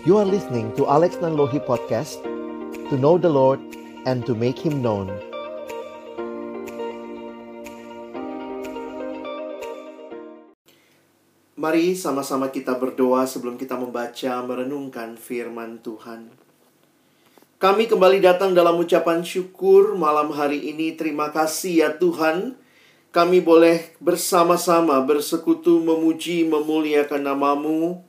You are listening to Alex Nanlohi Podcast To know the Lord and to make Him known Mari sama-sama kita berdoa sebelum kita membaca merenungkan firman Tuhan. Kami kembali datang dalam ucapan syukur malam hari ini. Terima kasih ya Tuhan. Kami boleh bersama-sama bersekutu memuji memuliakan namamu.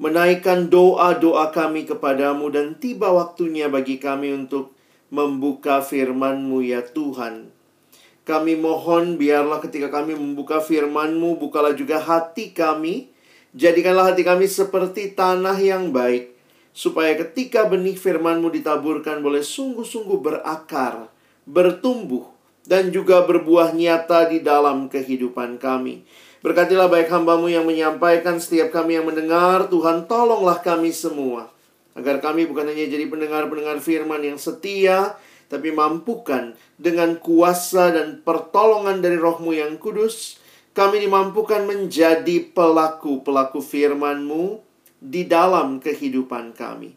Menaikkan doa-doa kami kepadamu dan tiba waktunya bagi kami untuk membuka firman-Mu ya Tuhan. Kami mohon biarlah ketika kami membuka firman-Mu, bukalah juga hati kami. Jadikanlah hati kami seperti tanah yang baik. Supaya ketika benih firman-Mu ditaburkan boleh sungguh-sungguh berakar, bertumbuh, dan juga berbuah nyata di dalam kehidupan kami. Berkatilah baik hambamu yang menyampaikan setiap kami yang mendengar. Tuhan tolonglah kami semua. Agar kami bukan hanya jadi pendengar-pendengar firman yang setia, tapi mampukan dengan kuasa dan pertolongan dari rohmu yang kudus, kami dimampukan menjadi pelaku-pelaku firman-Mu di dalam kehidupan kami.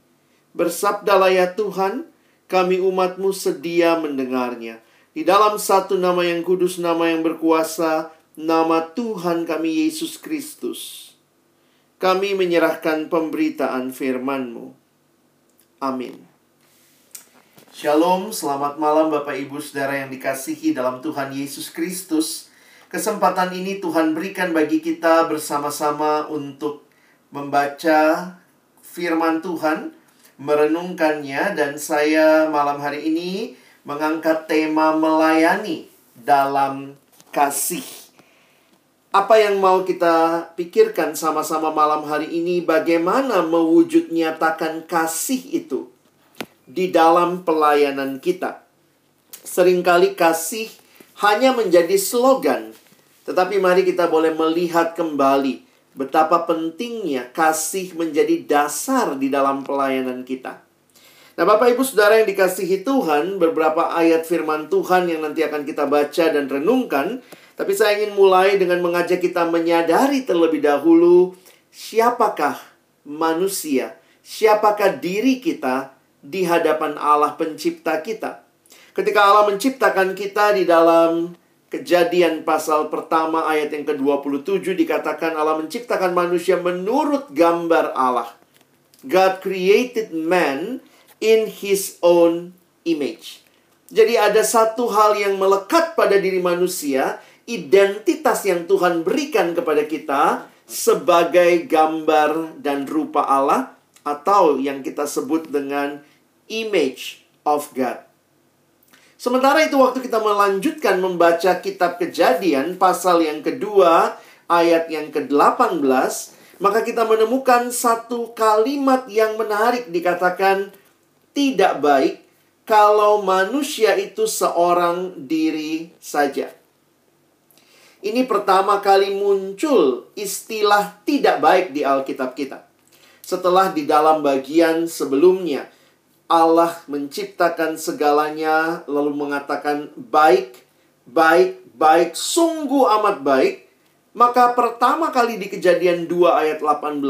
Bersabdalah ya Tuhan, kami umat-Mu sedia mendengarnya. Di dalam satu nama yang kudus, nama yang berkuasa, nama Tuhan kami Yesus Kristus. Kami menyerahkan pemberitaan firman-Mu. Amin. Shalom, selamat malam Bapak Ibu Saudara yang dikasihi dalam Tuhan Yesus Kristus. Kesempatan ini Tuhan berikan bagi kita bersama-sama untuk membaca firman Tuhan, merenungkannya dan saya malam hari ini mengangkat tema melayani dalam kasih. Apa yang mau kita pikirkan sama-sama malam hari ini bagaimana mewujud nyatakan kasih itu? di dalam pelayanan kita. Seringkali kasih hanya menjadi slogan, tetapi mari kita boleh melihat kembali betapa pentingnya kasih menjadi dasar di dalam pelayanan kita. Nah, Bapak Ibu Saudara yang dikasihi Tuhan, beberapa ayat firman Tuhan yang nanti akan kita baca dan renungkan, tapi saya ingin mulai dengan mengajak kita menyadari terlebih dahulu siapakah manusia, siapakah diri kita di hadapan Allah pencipta kita. Ketika Allah menciptakan kita di dalam Kejadian pasal pertama ayat yang ke-27 dikatakan Allah menciptakan manusia menurut gambar Allah. God created man in his own image. Jadi ada satu hal yang melekat pada diri manusia, identitas yang Tuhan berikan kepada kita sebagai gambar dan rupa Allah atau yang kita sebut dengan image of God. Sementara itu waktu kita melanjutkan membaca kitab kejadian pasal yang kedua ayat yang ke-18 maka kita menemukan satu kalimat yang menarik dikatakan tidak baik kalau manusia itu seorang diri saja. Ini pertama kali muncul istilah tidak baik di Alkitab kita. Setelah di dalam bagian sebelumnya Allah menciptakan segalanya lalu mengatakan baik, baik, baik, sungguh amat baik. Maka pertama kali di kejadian 2 ayat 18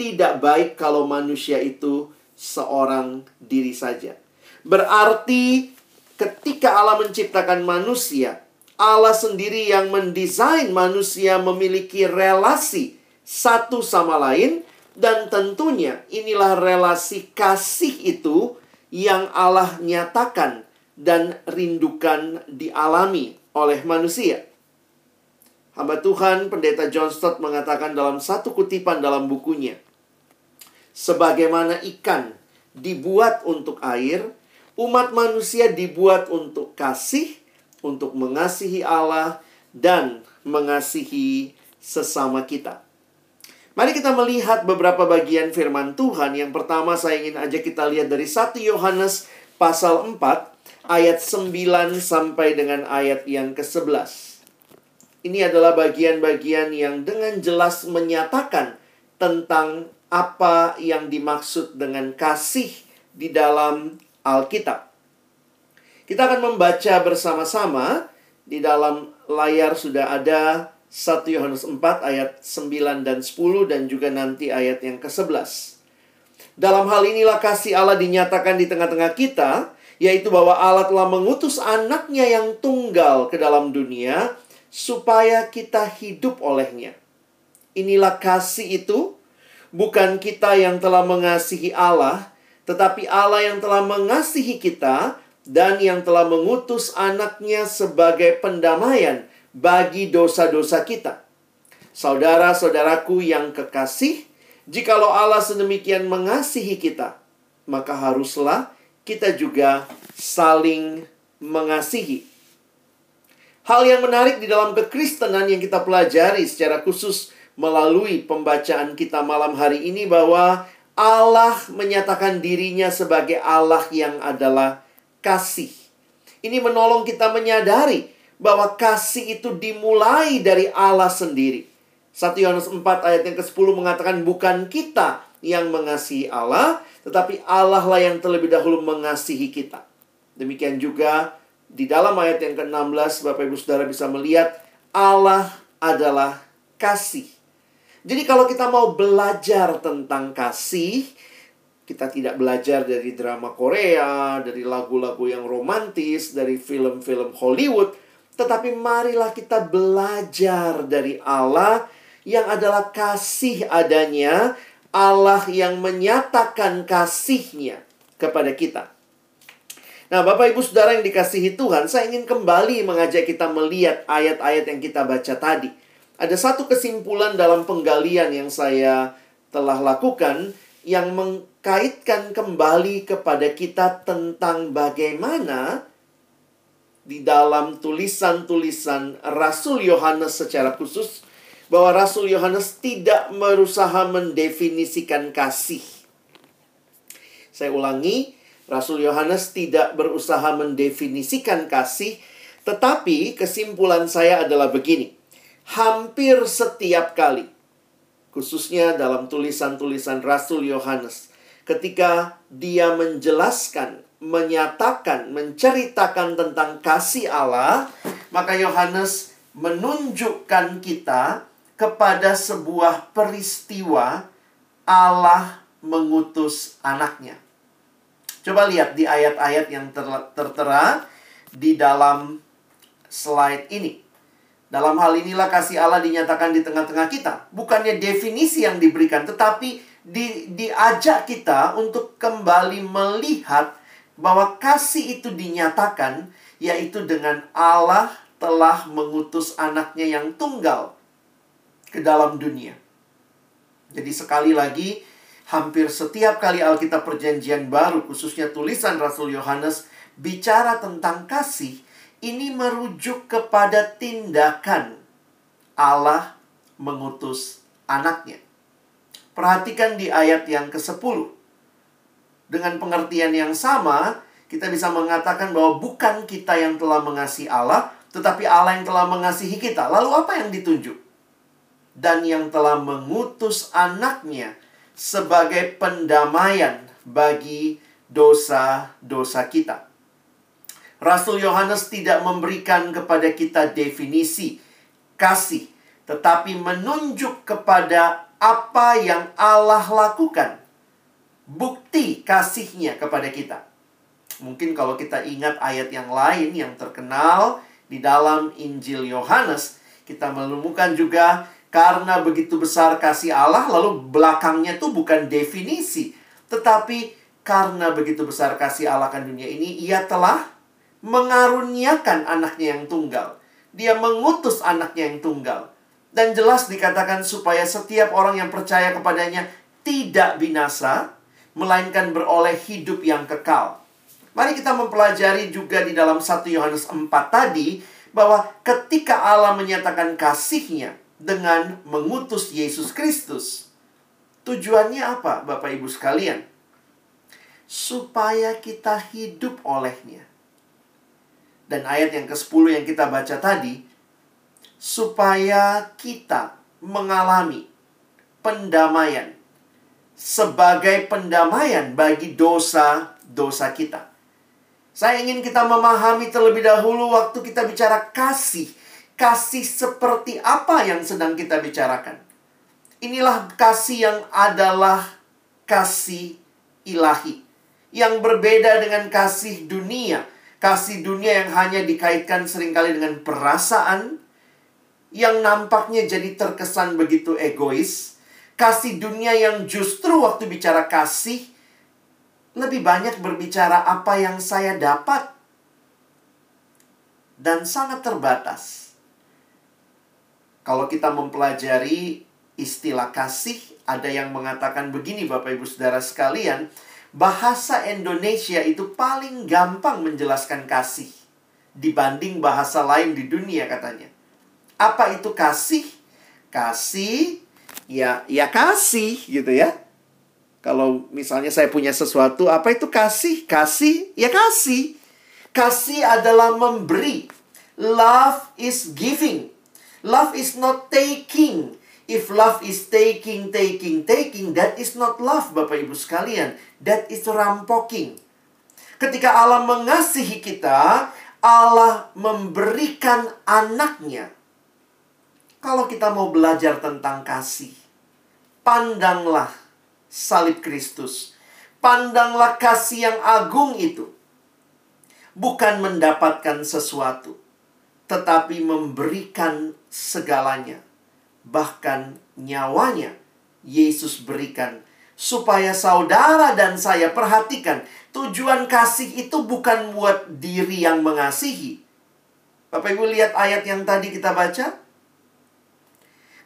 Tidak baik kalau manusia itu seorang diri saja Berarti ketika Allah menciptakan manusia Allah sendiri yang mendesain manusia memiliki relasi satu sama lain dan tentunya inilah relasi kasih itu yang Allah nyatakan dan rindukan dialami oleh manusia. Hamba Tuhan Pendeta John Stott mengatakan dalam satu kutipan dalam bukunya, sebagaimana ikan dibuat untuk air, umat manusia dibuat untuk kasih, untuk mengasihi Allah dan mengasihi sesama kita. Mari kita melihat beberapa bagian firman Tuhan. Yang pertama saya ingin ajak kita lihat dari 1 Yohanes pasal 4 ayat 9 sampai dengan ayat yang ke-11. Ini adalah bagian-bagian yang dengan jelas menyatakan tentang apa yang dimaksud dengan kasih di dalam Alkitab. Kita akan membaca bersama-sama di dalam layar sudah ada 1 Yohanes 4 ayat 9 dan 10 dan juga nanti ayat yang ke-11. Dalam hal inilah kasih Allah dinyatakan di tengah-tengah kita, yaitu bahwa Allah telah mengutus anaknya yang tunggal ke dalam dunia supaya kita hidup olehnya. Inilah kasih itu, bukan kita yang telah mengasihi Allah, tetapi Allah yang telah mengasihi kita dan yang telah mengutus anaknya sebagai pendamaian bagi dosa-dosa kita. Saudara-saudaraku yang kekasih, Jikalau Allah sedemikian mengasihi kita, maka haruslah kita juga saling mengasihi. Hal yang menarik di dalam kekristenan yang kita pelajari secara khusus melalui pembacaan kita malam hari ini bahwa Allah menyatakan dirinya sebagai Allah yang adalah kasih. Ini menolong kita menyadari bahwa kasih itu dimulai dari Allah sendiri. 1 Yohanes 4 ayat yang ke-10 mengatakan bukan kita yang mengasihi Allah, tetapi Allah lah yang terlebih dahulu mengasihi kita. Demikian juga di dalam ayat yang ke-16 Bapak Ibu Saudara bisa melihat Allah adalah kasih. Jadi kalau kita mau belajar tentang kasih, kita tidak belajar dari drama Korea, dari lagu-lagu yang romantis, dari film-film Hollywood, tetapi marilah kita belajar dari Allah yang adalah kasih adanya, Allah yang menyatakan kasihnya kepada kita. Nah, Bapak Ibu Saudara yang dikasihi Tuhan, saya ingin kembali mengajak kita melihat ayat-ayat yang kita baca tadi. Ada satu kesimpulan dalam penggalian yang saya telah lakukan yang mengkaitkan kembali kepada kita tentang bagaimana di dalam tulisan-tulisan Rasul Yohanes secara khusus bahwa Rasul Yohanes tidak berusaha mendefinisikan kasih. Saya ulangi, Rasul Yohanes tidak berusaha mendefinisikan kasih, tetapi kesimpulan saya adalah begini. Hampir setiap kali, khususnya dalam tulisan-tulisan Rasul Yohanes, ketika dia menjelaskan, menyatakan, menceritakan tentang kasih Allah, maka Yohanes menunjukkan kita kepada sebuah peristiwa Allah mengutus anaknya. Coba lihat di ayat-ayat yang ter tertera di dalam slide ini. Dalam hal inilah kasih Allah dinyatakan di tengah-tengah kita. Bukannya definisi yang diberikan, tetapi di, diajak kita untuk kembali melihat bahwa kasih itu dinyatakan, yaitu dengan Allah telah mengutus anaknya yang tunggal ke dalam dunia. Jadi sekali lagi, hampir setiap kali Alkitab Perjanjian Baru, khususnya tulisan Rasul Yohanes, bicara tentang kasih, ini merujuk kepada tindakan Allah mengutus anaknya. Perhatikan di ayat yang ke-10. Dengan pengertian yang sama, kita bisa mengatakan bahwa bukan kita yang telah mengasihi Allah, tetapi Allah yang telah mengasihi kita. Lalu apa yang ditunjuk? dan yang telah mengutus anaknya sebagai pendamaian bagi dosa-dosa kita. Rasul Yohanes tidak memberikan kepada kita definisi kasih, tetapi menunjuk kepada apa yang Allah lakukan. Bukti kasihnya kepada kita. Mungkin kalau kita ingat ayat yang lain yang terkenal di dalam Injil Yohanes, kita menemukan juga karena begitu besar kasih Allah, lalu belakangnya tuh bukan definisi. Tetapi karena begitu besar kasih Allah kan dunia ini, ia telah mengaruniakan anaknya yang tunggal. Dia mengutus anaknya yang tunggal. Dan jelas dikatakan supaya setiap orang yang percaya kepadanya tidak binasa, melainkan beroleh hidup yang kekal. Mari kita mempelajari juga di dalam 1 Yohanes 4 tadi, bahwa ketika Allah menyatakan kasihnya, dengan mengutus Yesus Kristus. Tujuannya apa, Bapak Ibu sekalian? Supaya kita hidup olehnya. Dan ayat yang ke-10 yang kita baca tadi, supaya kita mengalami pendamaian sebagai pendamaian bagi dosa-dosa kita. Saya ingin kita memahami terlebih dahulu waktu kita bicara kasih kasih seperti apa yang sedang kita bicarakan. Inilah kasih yang adalah kasih ilahi. Yang berbeda dengan kasih dunia. Kasih dunia yang hanya dikaitkan sering kali dengan perasaan. Yang nampaknya jadi terkesan begitu egois. Kasih dunia yang justru waktu bicara kasih. Lebih banyak berbicara apa yang saya dapat. Dan sangat terbatas. Kalau kita mempelajari istilah kasih, ada yang mengatakan begini Bapak Ibu Saudara sekalian, bahasa Indonesia itu paling gampang menjelaskan kasih dibanding bahasa lain di dunia katanya. Apa itu kasih? Kasih ya ya kasih gitu ya. Kalau misalnya saya punya sesuatu, apa itu kasih? Kasih ya kasih. Kasih adalah memberi. Love is giving. Love is not taking. If love is taking, taking, taking, that is not love, Bapak Ibu sekalian. That is rampoking. Ketika Allah mengasihi kita, Allah memberikan anaknya. Kalau kita mau belajar tentang kasih, pandanglah salib Kristus. Pandanglah kasih yang agung itu. Bukan mendapatkan sesuatu, tetapi memberikan segalanya bahkan nyawanya Yesus berikan supaya saudara dan saya perhatikan tujuan kasih itu bukan buat diri yang mengasihi. Bapak Ibu lihat ayat yang tadi kita baca.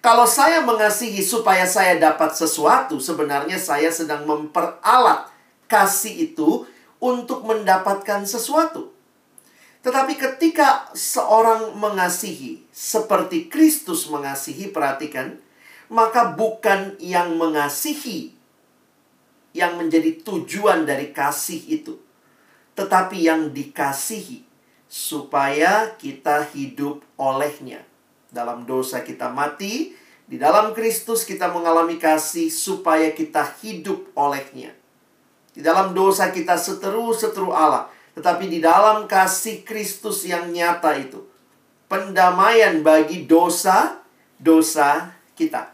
Kalau saya mengasihi supaya saya dapat sesuatu, sebenarnya saya sedang memperalat kasih itu untuk mendapatkan sesuatu. Tetapi ketika seorang mengasihi seperti Kristus mengasihi, perhatikan, maka bukan yang mengasihi yang menjadi tujuan dari kasih itu, tetapi yang dikasihi supaya kita hidup olehnya. Dalam dosa kita mati, di dalam Kristus kita mengalami kasih supaya kita hidup olehnya. Di dalam dosa kita seteru-seteru Allah tetapi di dalam kasih Kristus yang nyata itu, pendamaian bagi dosa-dosa kita.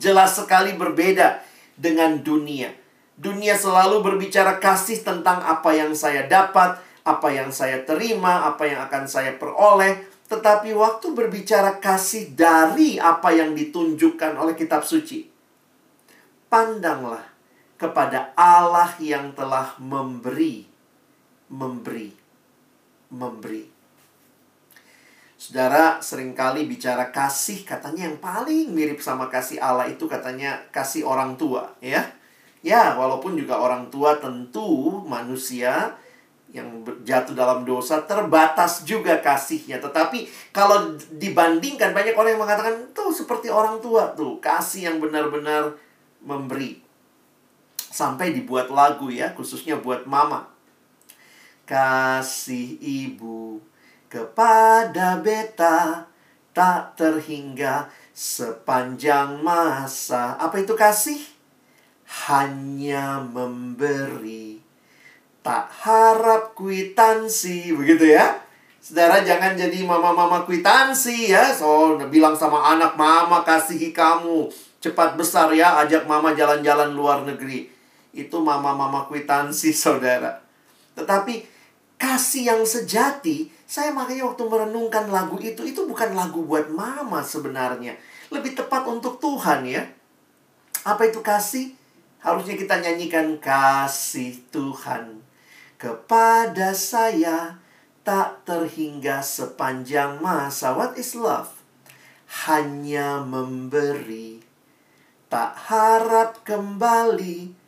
Jelas sekali berbeda dengan dunia. Dunia selalu berbicara kasih tentang apa yang saya dapat, apa yang saya terima, apa yang akan saya peroleh. Tetapi waktu berbicara kasih dari apa yang ditunjukkan oleh kitab suci, pandanglah kepada Allah yang telah memberi memberi. Memberi. Saudara sering kali bicara kasih katanya yang paling mirip sama kasih Allah itu katanya kasih orang tua ya. Ya, walaupun juga orang tua tentu manusia yang jatuh dalam dosa terbatas juga kasihnya. Tetapi kalau dibandingkan banyak orang yang mengatakan tuh seperti orang tua tuh, kasih yang benar-benar memberi. Sampai dibuat lagu ya, khususnya buat mama Kasih ibu kepada beta tak terhingga sepanjang masa. Apa itu kasih? Hanya memberi. Tak harap kwitansi. Begitu ya. Saudara jangan jadi mama-mama kwitansi ya. So, bilang sama anak, mama kasihi kamu. Cepat besar ya, ajak mama jalan-jalan luar negeri. Itu mama-mama kwitansi, saudara. Tetapi kasih yang sejati, saya makanya waktu merenungkan lagu itu, itu bukan lagu buat mama sebenarnya. Lebih tepat untuk Tuhan ya. Apa itu kasih? Harusnya kita nyanyikan kasih Tuhan kepada saya tak terhingga sepanjang masa. What is love? Hanya memberi, tak harap kembali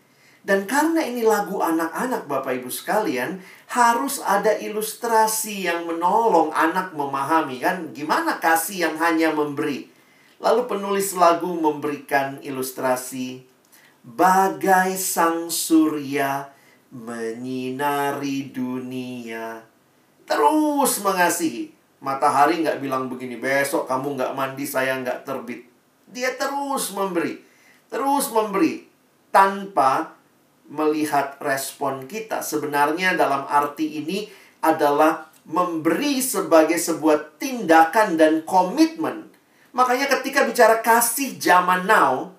dan karena ini lagu anak-anak Bapak Ibu sekalian, harus ada ilustrasi yang menolong anak memahami kan gimana kasih yang hanya memberi. Lalu penulis lagu memberikan ilustrasi bagai sang surya menyinari dunia. Terus mengasihi. Matahari nggak bilang begini, besok kamu nggak mandi, saya nggak terbit. Dia terus memberi. Terus memberi. Tanpa melihat respon kita. Sebenarnya dalam arti ini adalah memberi sebagai sebuah tindakan dan komitmen. Makanya ketika bicara kasih zaman now,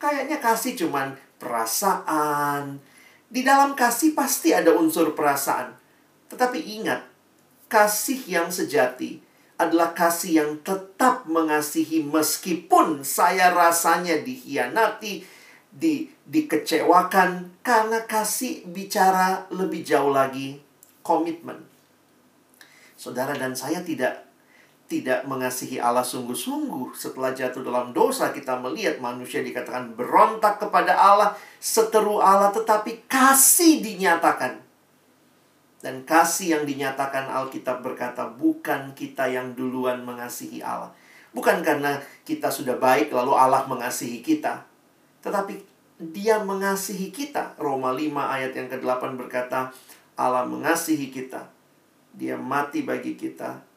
kayaknya kasih cuman perasaan, Di dalam kasih pasti ada unsur perasaan. Tetapi ingat, kasih yang sejati adalah kasih yang tetap mengasihi meskipun saya rasanya dihianati, di dikecewakan karena kasih bicara lebih jauh lagi komitmen. Saudara dan saya tidak tidak mengasihi Allah sungguh-sungguh. Setelah jatuh dalam dosa kita melihat manusia dikatakan berontak kepada Allah seteru Allah tetapi kasih dinyatakan. Dan kasih yang dinyatakan Alkitab berkata bukan kita yang duluan mengasihi Allah. Bukan karena kita sudah baik lalu Allah mengasihi kita tetapi dia mengasihi kita. Roma 5 ayat yang ke-8 berkata Allah mengasihi kita. Dia mati bagi kita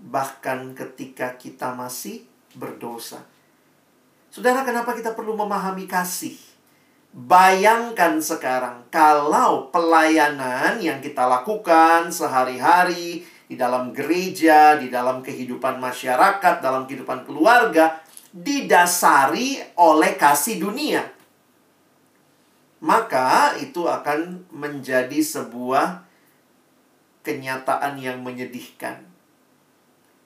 bahkan ketika kita masih berdosa. Saudara, kenapa kita perlu memahami kasih? Bayangkan sekarang kalau pelayanan yang kita lakukan sehari-hari di dalam gereja, di dalam kehidupan masyarakat, dalam kehidupan keluarga didasari oleh kasih dunia. Maka itu akan menjadi sebuah kenyataan yang menyedihkan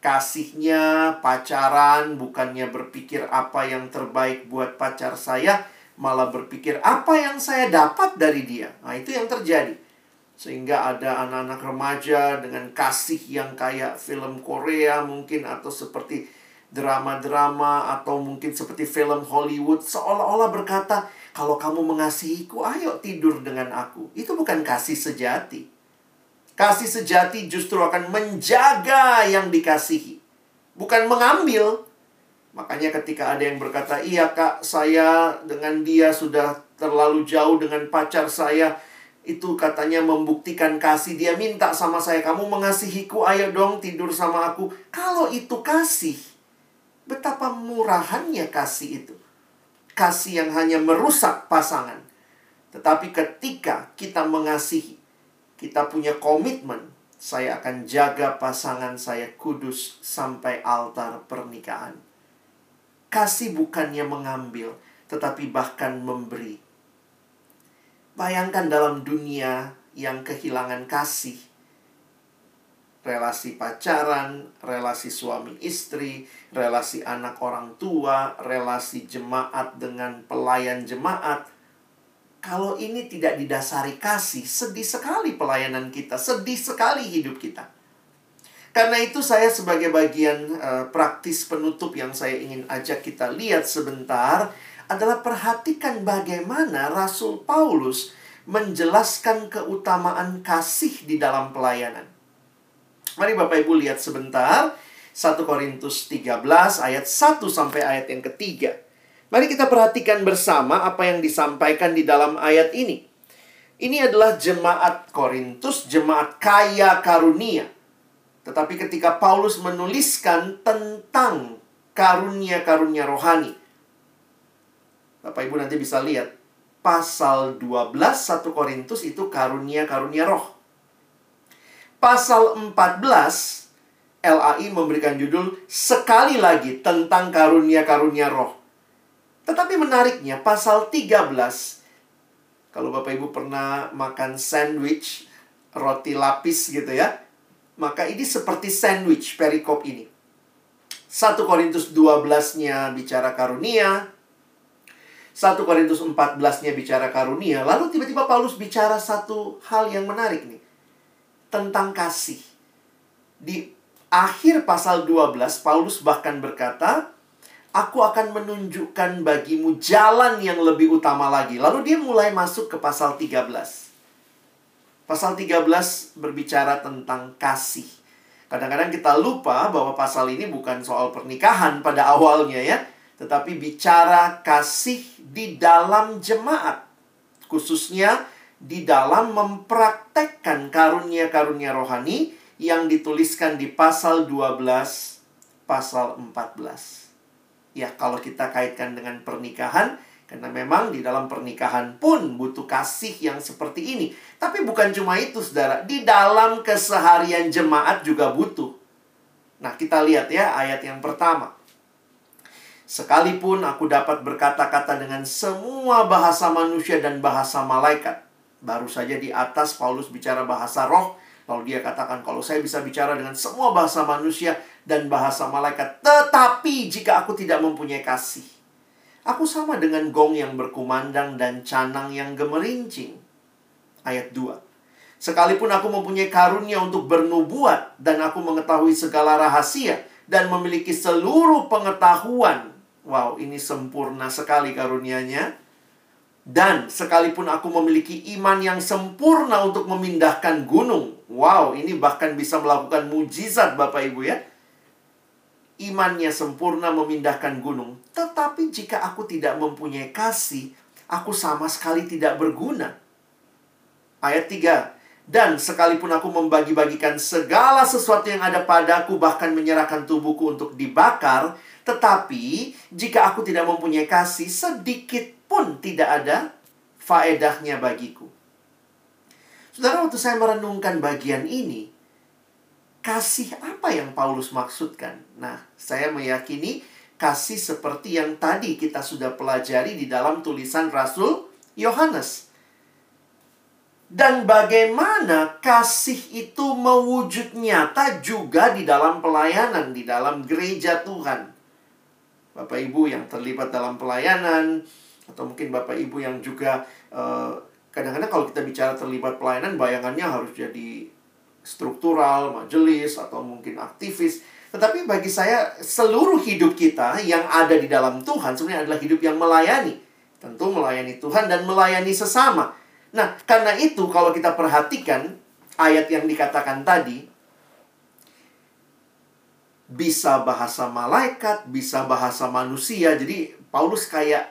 kasihnya, pacaran, bukannya berpikir apa yang terbaik buat pacar saya, malah berpikir apa yang saya dapat dari dia. Nah, itu yang terjadi. Sehingga ada anak-anak remaja dengan kasih yang kayak film Korea mungkin atau seperti drama-drama atau mungkin seperti film Hollywood seolah-olah berkata, "Kalau kamu mengasihiku, ayo tidur dengan aku." Itu bukan kasih sejati. Kasih sejati justru akan menjaga yang dikasihi, bukan mengambil. Makanya ketika ada yang berkata, "Iya, Kak, saya dengan dia sudah terlalu jauh dengan pacar saya." Itu katanya membuktikan kasih. Dia minta sama saya, "Kamu mengasihiku, ayo dong tidur sama aku." Kalau itu kasih, betapa murahannya kasih itu. Kasih yang hanya merusak pasangan. Tetapi ketika kita mengasihi, kita punya komitmen, saya akan jaga pasangan saya kudus sampai altar pernikahan. Kasih bukannya mengambil, tetapi bahkan memberi. Bayangkan dalam dunia yang kehilangan kasih, relasi pacaran, relasi suami istri, relasi anak orang tua, relasi jemaat dengan pelayan jemaat, kalau ini tidak didasari kasih, sedih sekali pelayanan kita, sedih sekali hidup kita. Karena itu saya sebagai bagian uh, praktis penutup yang saya ingin ajak kita lihat sebentar adalah perhatikan bagaimana Rasul Paulus menjelaskan keutamaan kasih di dalam pelayanan. Mari Bapak Ibu lihat sebentar 1 Korintus 13 ayat 1 sampai ayat yang ketiga. Mari kita perhatikan bersama apa yang disampaikan di dalam ayat ini. Ini adalah jemaat Korintus, jemaat kaya karunia. Tetapi ketika Paulus menuliskan tentang karunia-karunia rohani. Bapak Ibu nanti bisa lihat pasal 12 1 Korintus itu karunia-karunia roh. Pasal 14 LAI memberikan judul sekali lagi tentang karunia-karunia roh. Tetapi menariknya pasal 13 kalau Bapak Ibu pernah makan sandwich roti lapis gitu ya, maka ini seperti sandwich perikop ini. 1 Korintus 12-nya bicara karunia, 1 Korintus 14-nya bicara karunia, lalu tiba-tiba Paulus bicara satu hal yang menarik nih. Tentang kasih. Di akhir pasal 12, Paulus bahkan berkata, Aku akan menunjukkan bagimu jalan yang lebih utama lagi. Lalu dia mulai masuk ke pasal 13. Pasal 13 berbicara tentang kasih. Kadang-kadang kita lupa bahwa pasal ini bukan soal pernikahan pada awalnya ya. Tetapi bicara kasih di dalam jemaat. Khususnya di dalam mempraktekkan karunia-karunia rohani yang dituliskan di pasal 12, pasal 14 ya kalau kita kaitkan dengan pernikahan karena memang di dalam pernikahan pun butuh kasih yang seperti ini. Tapi bukan cuma itu, saudara. Di dalam keseharian jemaat juga butuh. Nah, kita lihat ya ayat yang pertama. Sekalipun aku dapat berkata-kata dengan semua bahasa manusia dan bahasa malaikat. Baru saja di atas Paulus bicara bahasa roh, lalu dia katakan kalau saya bisa bicara dengan semua bahasa manusia dan bahasa malaikat, tetapi jika aku tidak mempunyai kasih, aku sama dengan gong yang berkumandang dan canang yang gemerincing. Ayat 2. Sekalipun aku mempunyai karunia untuk bernubuat dan aku mengetahui segala rahasia dan memiliki seluruh pengetahuan. Wow, ini sempurna sekali karunianya. Dan sekalipun aku memiliki iman yang sempurna untuk memindahkan gunung. Wow, ini bahkan bisa melakukan mujizat Bapak Ibu ya. Imannya sempurna memindahkan gunung. Tetapi jika aku tidak mempunyai kasih, aku sama sekali tidak berguna. Ayat 3. Dan sekalipun aku membagi-bagikan segala sesuatu yang ada padaku, bahkan menyerahkan tubuhku untuk dibakar, tetapi jika aku tidak mempunyai kasih, sedikit pun tidak ada faedahnya bagiku. Saudara, waktu saya merenungkan bagian ini, kasih apa yang Paulus maksudkan? Nah, saya meyakini kasih seperti yang tadi kita sudah pelajari di dalam tulisan Rasul Yohanes. Dan bagaimana kasih itu mewujud nyata juga di dalam pelayanan, di dalam gereja Tuhan. Bapak Ibu yang terlibat dalam pelayanan, atau mungkin Bapak Ibu yang juga kadang kadang-kadang kalau kita bicara terlibat pelayanan bayangannya harus jadi struktural, majelis atau mungkin aktivis. Tetapi bagi saya seluruh hidup kita yang ada di dalam Tuhan sebenarnya adalah hidup yang melayani. Tentu melayani Tuhan dan melayani sesama. Nah, karena itu kalau kita perhatikan ayat yang dikatakan tadi bisa bahasa malaikat, bisa bahasa manusia. Jadi Paulus kayak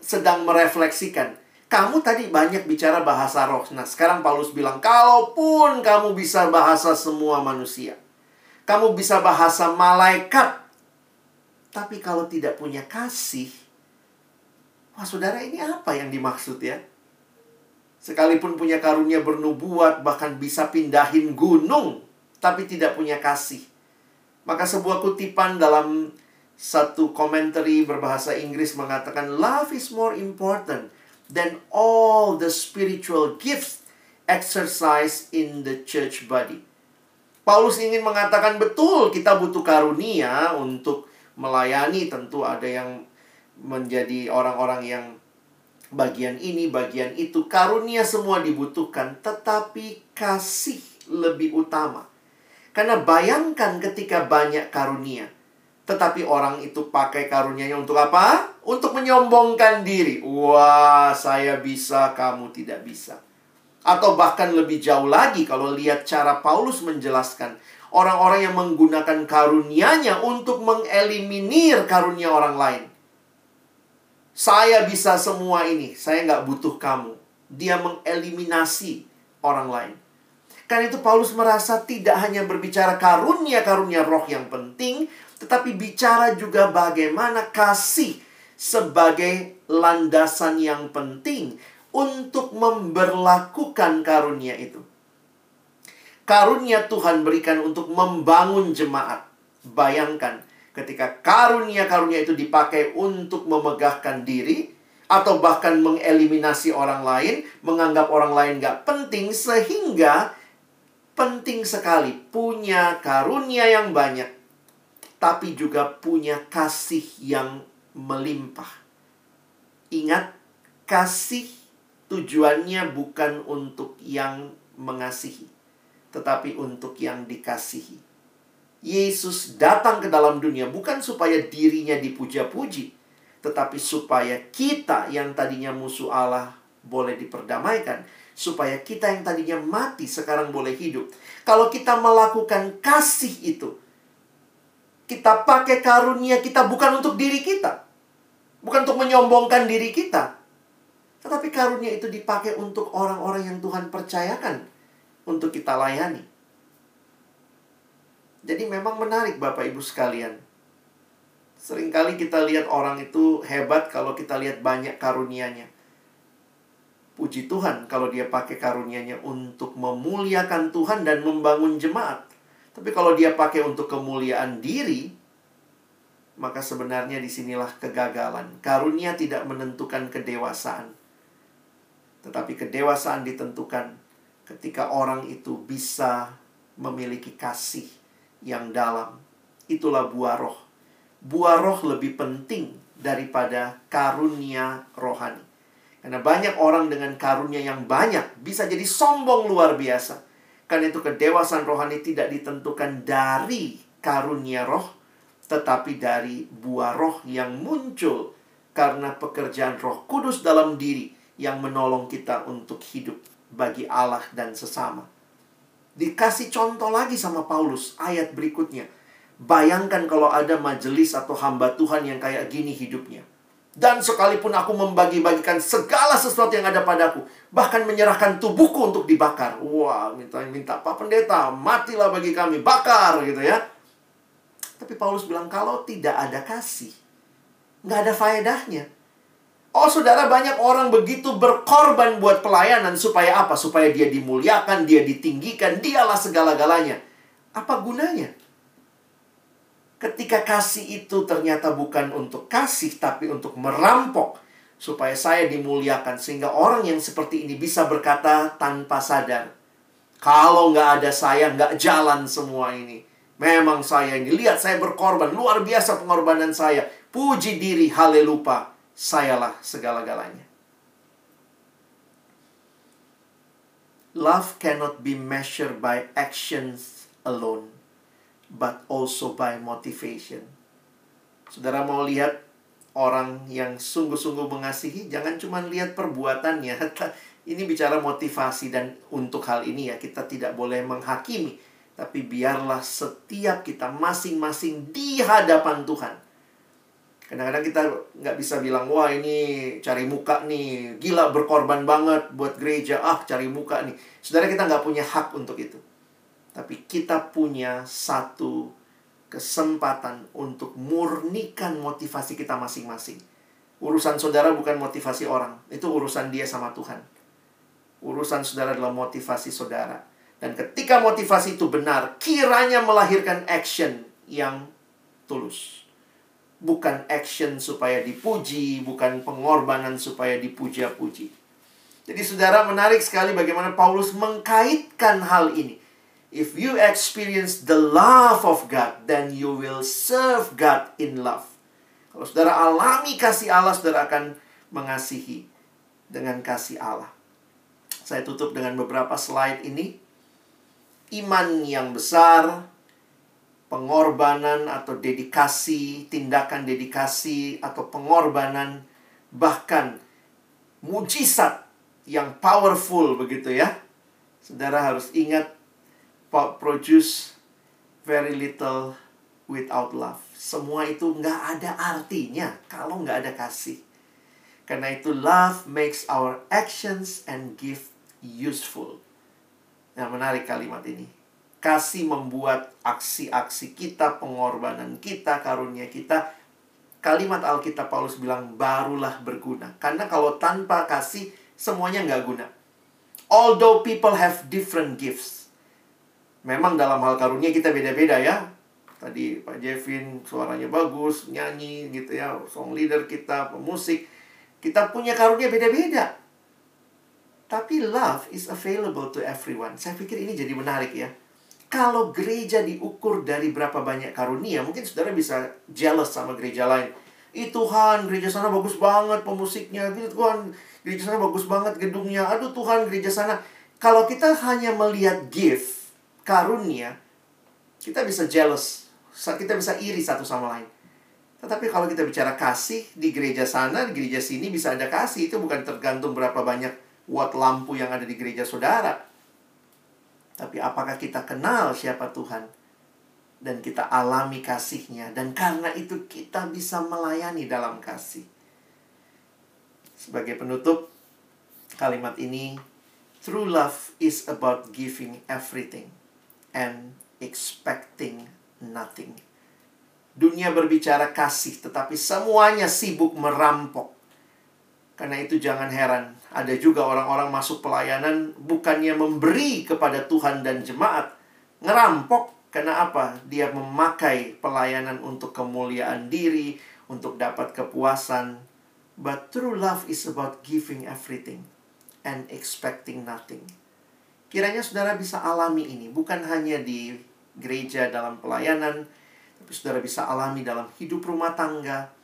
sedang merefleksikan. Kamu tadi banyak bicara bahasa roh. Nah, sekarang Paulus bilang, kalaupun kamu bisa bahasa semua manusia, kamu bisa bahasa malaikat, tapi kalau tidak punya kasih, wah saudara ini apa yang dimaksud ya? Sekalipun punya karunia bernubuat, bahkan bisa pindahin gunung, tapi tidak punya kasih. Maka sebuah kutipan dalam satu komentari berbahasa Inggris mengatakan love is more important than all the spiritual gifts exercised in the church body. Paulus ingin mengatakan betul kita butuh karunia untuk melayani tentu ada yang menjadi orang-orang yang bagian ini, bagian itu. Karunia semua dibutuhkan, tetapi kasih lebih utama. Karena bayangkan ketika banyak karunia, tetapi orang itu pakai karunianya untuk apa? Untuk menyombongkan diri. Wah, saya bisa, kamu tidak bisa. Atau bahkan lebih jauh lagi kalau lihat cara Paulus menjelaskan. Orang-orang yang menggunakan karunianya untuk mengeliminir karunia orang lain. Saya bisa semua ini, saya nggak butuh kamu. Dia mengeliminasi orang lain. Karena itu Paulus merasa tidak hanya berbicara karunia-karunia roh yang penting, tetapi bicara juga bagaimana kasih sebagai landasan yang penting untuk memberlakukan karunia itu. Karunia Tuhan berikan untuk membangun jemaat. Bayangkan ketika karunia-karunia itu dipakai untuk memegahkan diri atau bahkan mengeliminasi orang lain, menganggap orang lain gak penting sehingga penting sekali punya karunia yang banyak tapi juga punya kasih yang melimpah. Ingat, kasih tujuannya bukan untuk yang mengasihi, tetapi untuk yang dikasihi. Yesus datang ke dalam dunia bukan supaya dirinya dipuja-puji, tetapi supaya kita yang tadinya musuh Allah boleh diperdamaikan, supaya kita yang tadinya mati sekarang boleh hidup. Kalau kita melakukan kasih itu, kita pakai karunia kita bukan untuk diri kita. Bukan untuk menyombongkan diri kita. Tetapi karunia itu dipakai untuk orang-orang yang Tuhan percayakan untuk kita layani. Jadi memang menarik Bapak Ibu sekalian. Seringkali kita lihat orang itu hebat kalau kita lihat banyak karunianya. Puji Tuhan kalau dia pakai karunianya untuk memuliakan Tuhan dan membangun jemaat. Tapi kalau dia pakai untuk kemuliaan diri, maka sebenarnya di sinilah kegagalan. Karunia tidak menentukan kedewasaan. Tetapi kedewasaan ditentukan ketika orang itu bisa memiliki kasih yang dalam. Itulah buah roh. Buah roh lebih penting daripada karunia rohani. Karena banyak orang dengan karunia yang banyak bisa jadi sombong luar biasa. Karena itu kedewasaan rohani tidak ditentukan dari karunia roh, tetapi dari buah roh yang muncul karena pekerjaan roh kudus dalam diri yang menolong kita untuk hidup bagi Allah dan sesama. Dikasih contoh lagi sama Paulus ayat berikutnya. Bayangkan kalau ada majelis atau hamba Tuhan yang kayak gini hidupnya dan sekalipun aku membagi-bagikan segala sesuatu yang ada padaku, bahkan menyerahkan tubuhku untuk dibakar. Wah, minta minta Pak Pendeta, matilah bagi kami, bakar gitu ya. Tapi Paulus bilang kalau tidak ada kasih, nggak ada faedahnya. Oh saudara banyak orang begitu berkorban buat pelayanan supaya apa? Supaya dia dimuliakan, dia ditinggikan, dialah segala-galanya. Apa gunanya? Ketika kasih itu ternyata bukan untuk kasih, tapi untuk merampok, supaya saya dimuliakan, sehingga orang yang seperti ini bisa berkata tanpa sadar, "Kalau nggak ada saya, nggak jalan semua ini." Memang saya ini, lihat saya berkorban, luar biasa pengorbanan saya. Puji diri, haleluya, sayalah segala-galanya. Love cannot be measured by actions alone but also by motivation. Saudara mau lihat orang yang sungguh-sungguh mengasihi, jangan cuma lihat perbuatannya. Ini bicara motivasi dan untuk hal ini ya kita tidak boleh menghakimi. Tapi biarlah setiap kita masing-masing di hadapan Tuhan. Kadang-kadang kita nggak bisa bilang, wah ini cari muka nih, gila berkorban banget buat gereja, ah cari muka nih. Saudara kita nggak punya hak untuk itu. Tapi kita punya satu kesempatan untuk murnikan motivasi kita masing-masing. Urusan saudara bukan motivasi orang, itu urusan dia sama Tuhan. Urusan saudara adalah motivasi saudara. Dan ketika motivasi itu benar, kiranya melahirkan action yang tulus. Bukan action supaya dipuji, bukan pengorbanan supaya dipuja-puji. Jadi saudara menarik sekali bagaimana Paulus mengkaitkan hal ini If you experience the love of God, then you will serve God in love. Kalau saudara alami kasih Allah, saudara akan mengasihi dengan kasih Allah. Saya tutup dengan beberapa slide ini. Iman yang besar, pengorbanan atau dedikasi, tindakan dedikasi atau pengorbanan, bahkan mujizat yang powerful begitu ya. Saudara harus ingat produce very little without love. Semua itu nggak ada artinya kalau nggak ada kasih. Karena itu love makes our actions and gift useful. Nah, menarik kalimat ini. Kasih membuat aksi-aksi kita, pengorbanan kita, karunia kita. Kalimat Alkitab Paulus bilang barulah berguna. Karena kalau tanpa kasih, semuanya nggak guna. Although people have different gifts, memang dalam hal karunia kita beda-beda ya. Tadi Pak Jevin suaranya bagus, nyanyi gitu ya, song leader kita, pemusik. Kita punya karunia beda-beda. Tapi love is available to everyone. Saya pikir ini jadi menarik ya. Kalau gereja diukur dari berapa banyak karunia, mungkin saudara bisa jealous sama gereja lain. Ih Tuhan, gereja sana bagus banget pemusiknya. Gitu Tuhan, gereja sana bagus banget gedungnya. Aduh Tuhan, gereja sana. Kalau kita hanya melihat gift, karunia, kita bisa jealous. Kita bisa iri satu sama lain. Tetapi kalau kita bicara kasih, di gereja sana, di gereja sini bisa ada kasih. Itu bukan tergantung berapa banyak watt lampu yang ada di gereja saudara. Tapi apakah kita kenal siapa Tuhan? Dan kita alami kasihnya. Dan karena itu kita bisa melayani dalam kasih. Sebagai penutup, kalimat ini, True love is about giving everything and expecting nothing. Dunia berbicara kasih, tetapi semuanya sibuk merampok. Karena itu jangan heran, ada juga orang-orang masuk pelayanan bukannya memberi kepada Tuhan dan jemaat, ngerampok. Karena apa? Dia memakai pelayanan untuk kemuliaan diri, untuk dapat kepuasan. But true love is about giving everything and expecting nothing. Kiranya saudara bisa alami ini, bukan hanya di gereja dalam pelayanan, tapi saudara bisa alami dalam hidup rumah tangga.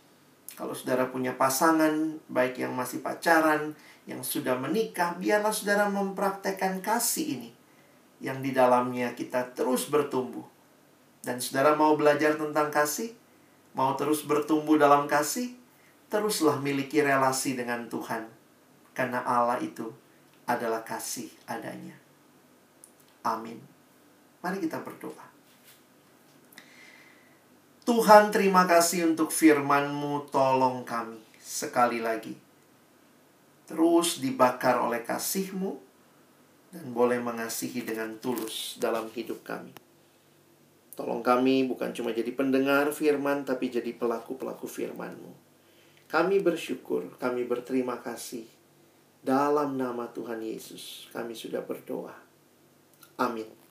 Kalau saudara punya pasangan, baik yang masih pacaran, yang sudah menikah, biarlah saudara mempraktekkan kasih ini. Yang di dalamnya kita terus bertumbuh. Dan saudara mau belajar tentang kasih? Mau terus bertumbuh dalam kasih? Teruslah miliki relasi dengan Tuhan. Karena Allah itu adalah kasih adanya. Amin. Mari kita berdoa. Tuhan terima kasih untuk firman-Mu tolong kami sekali lagi. Terus dibakar oleh kasih-Mu dan boleh mengasihi dengan tulus dalam hidup kami. Tolong kami bukan cuma jadi pendengar firman tapi jadi pelaku-pelaku firman-Mu. Kami bersyukur, kami berterima kasih. Dalam nama Tuhan Yesus kami sudah berdoa. Amin.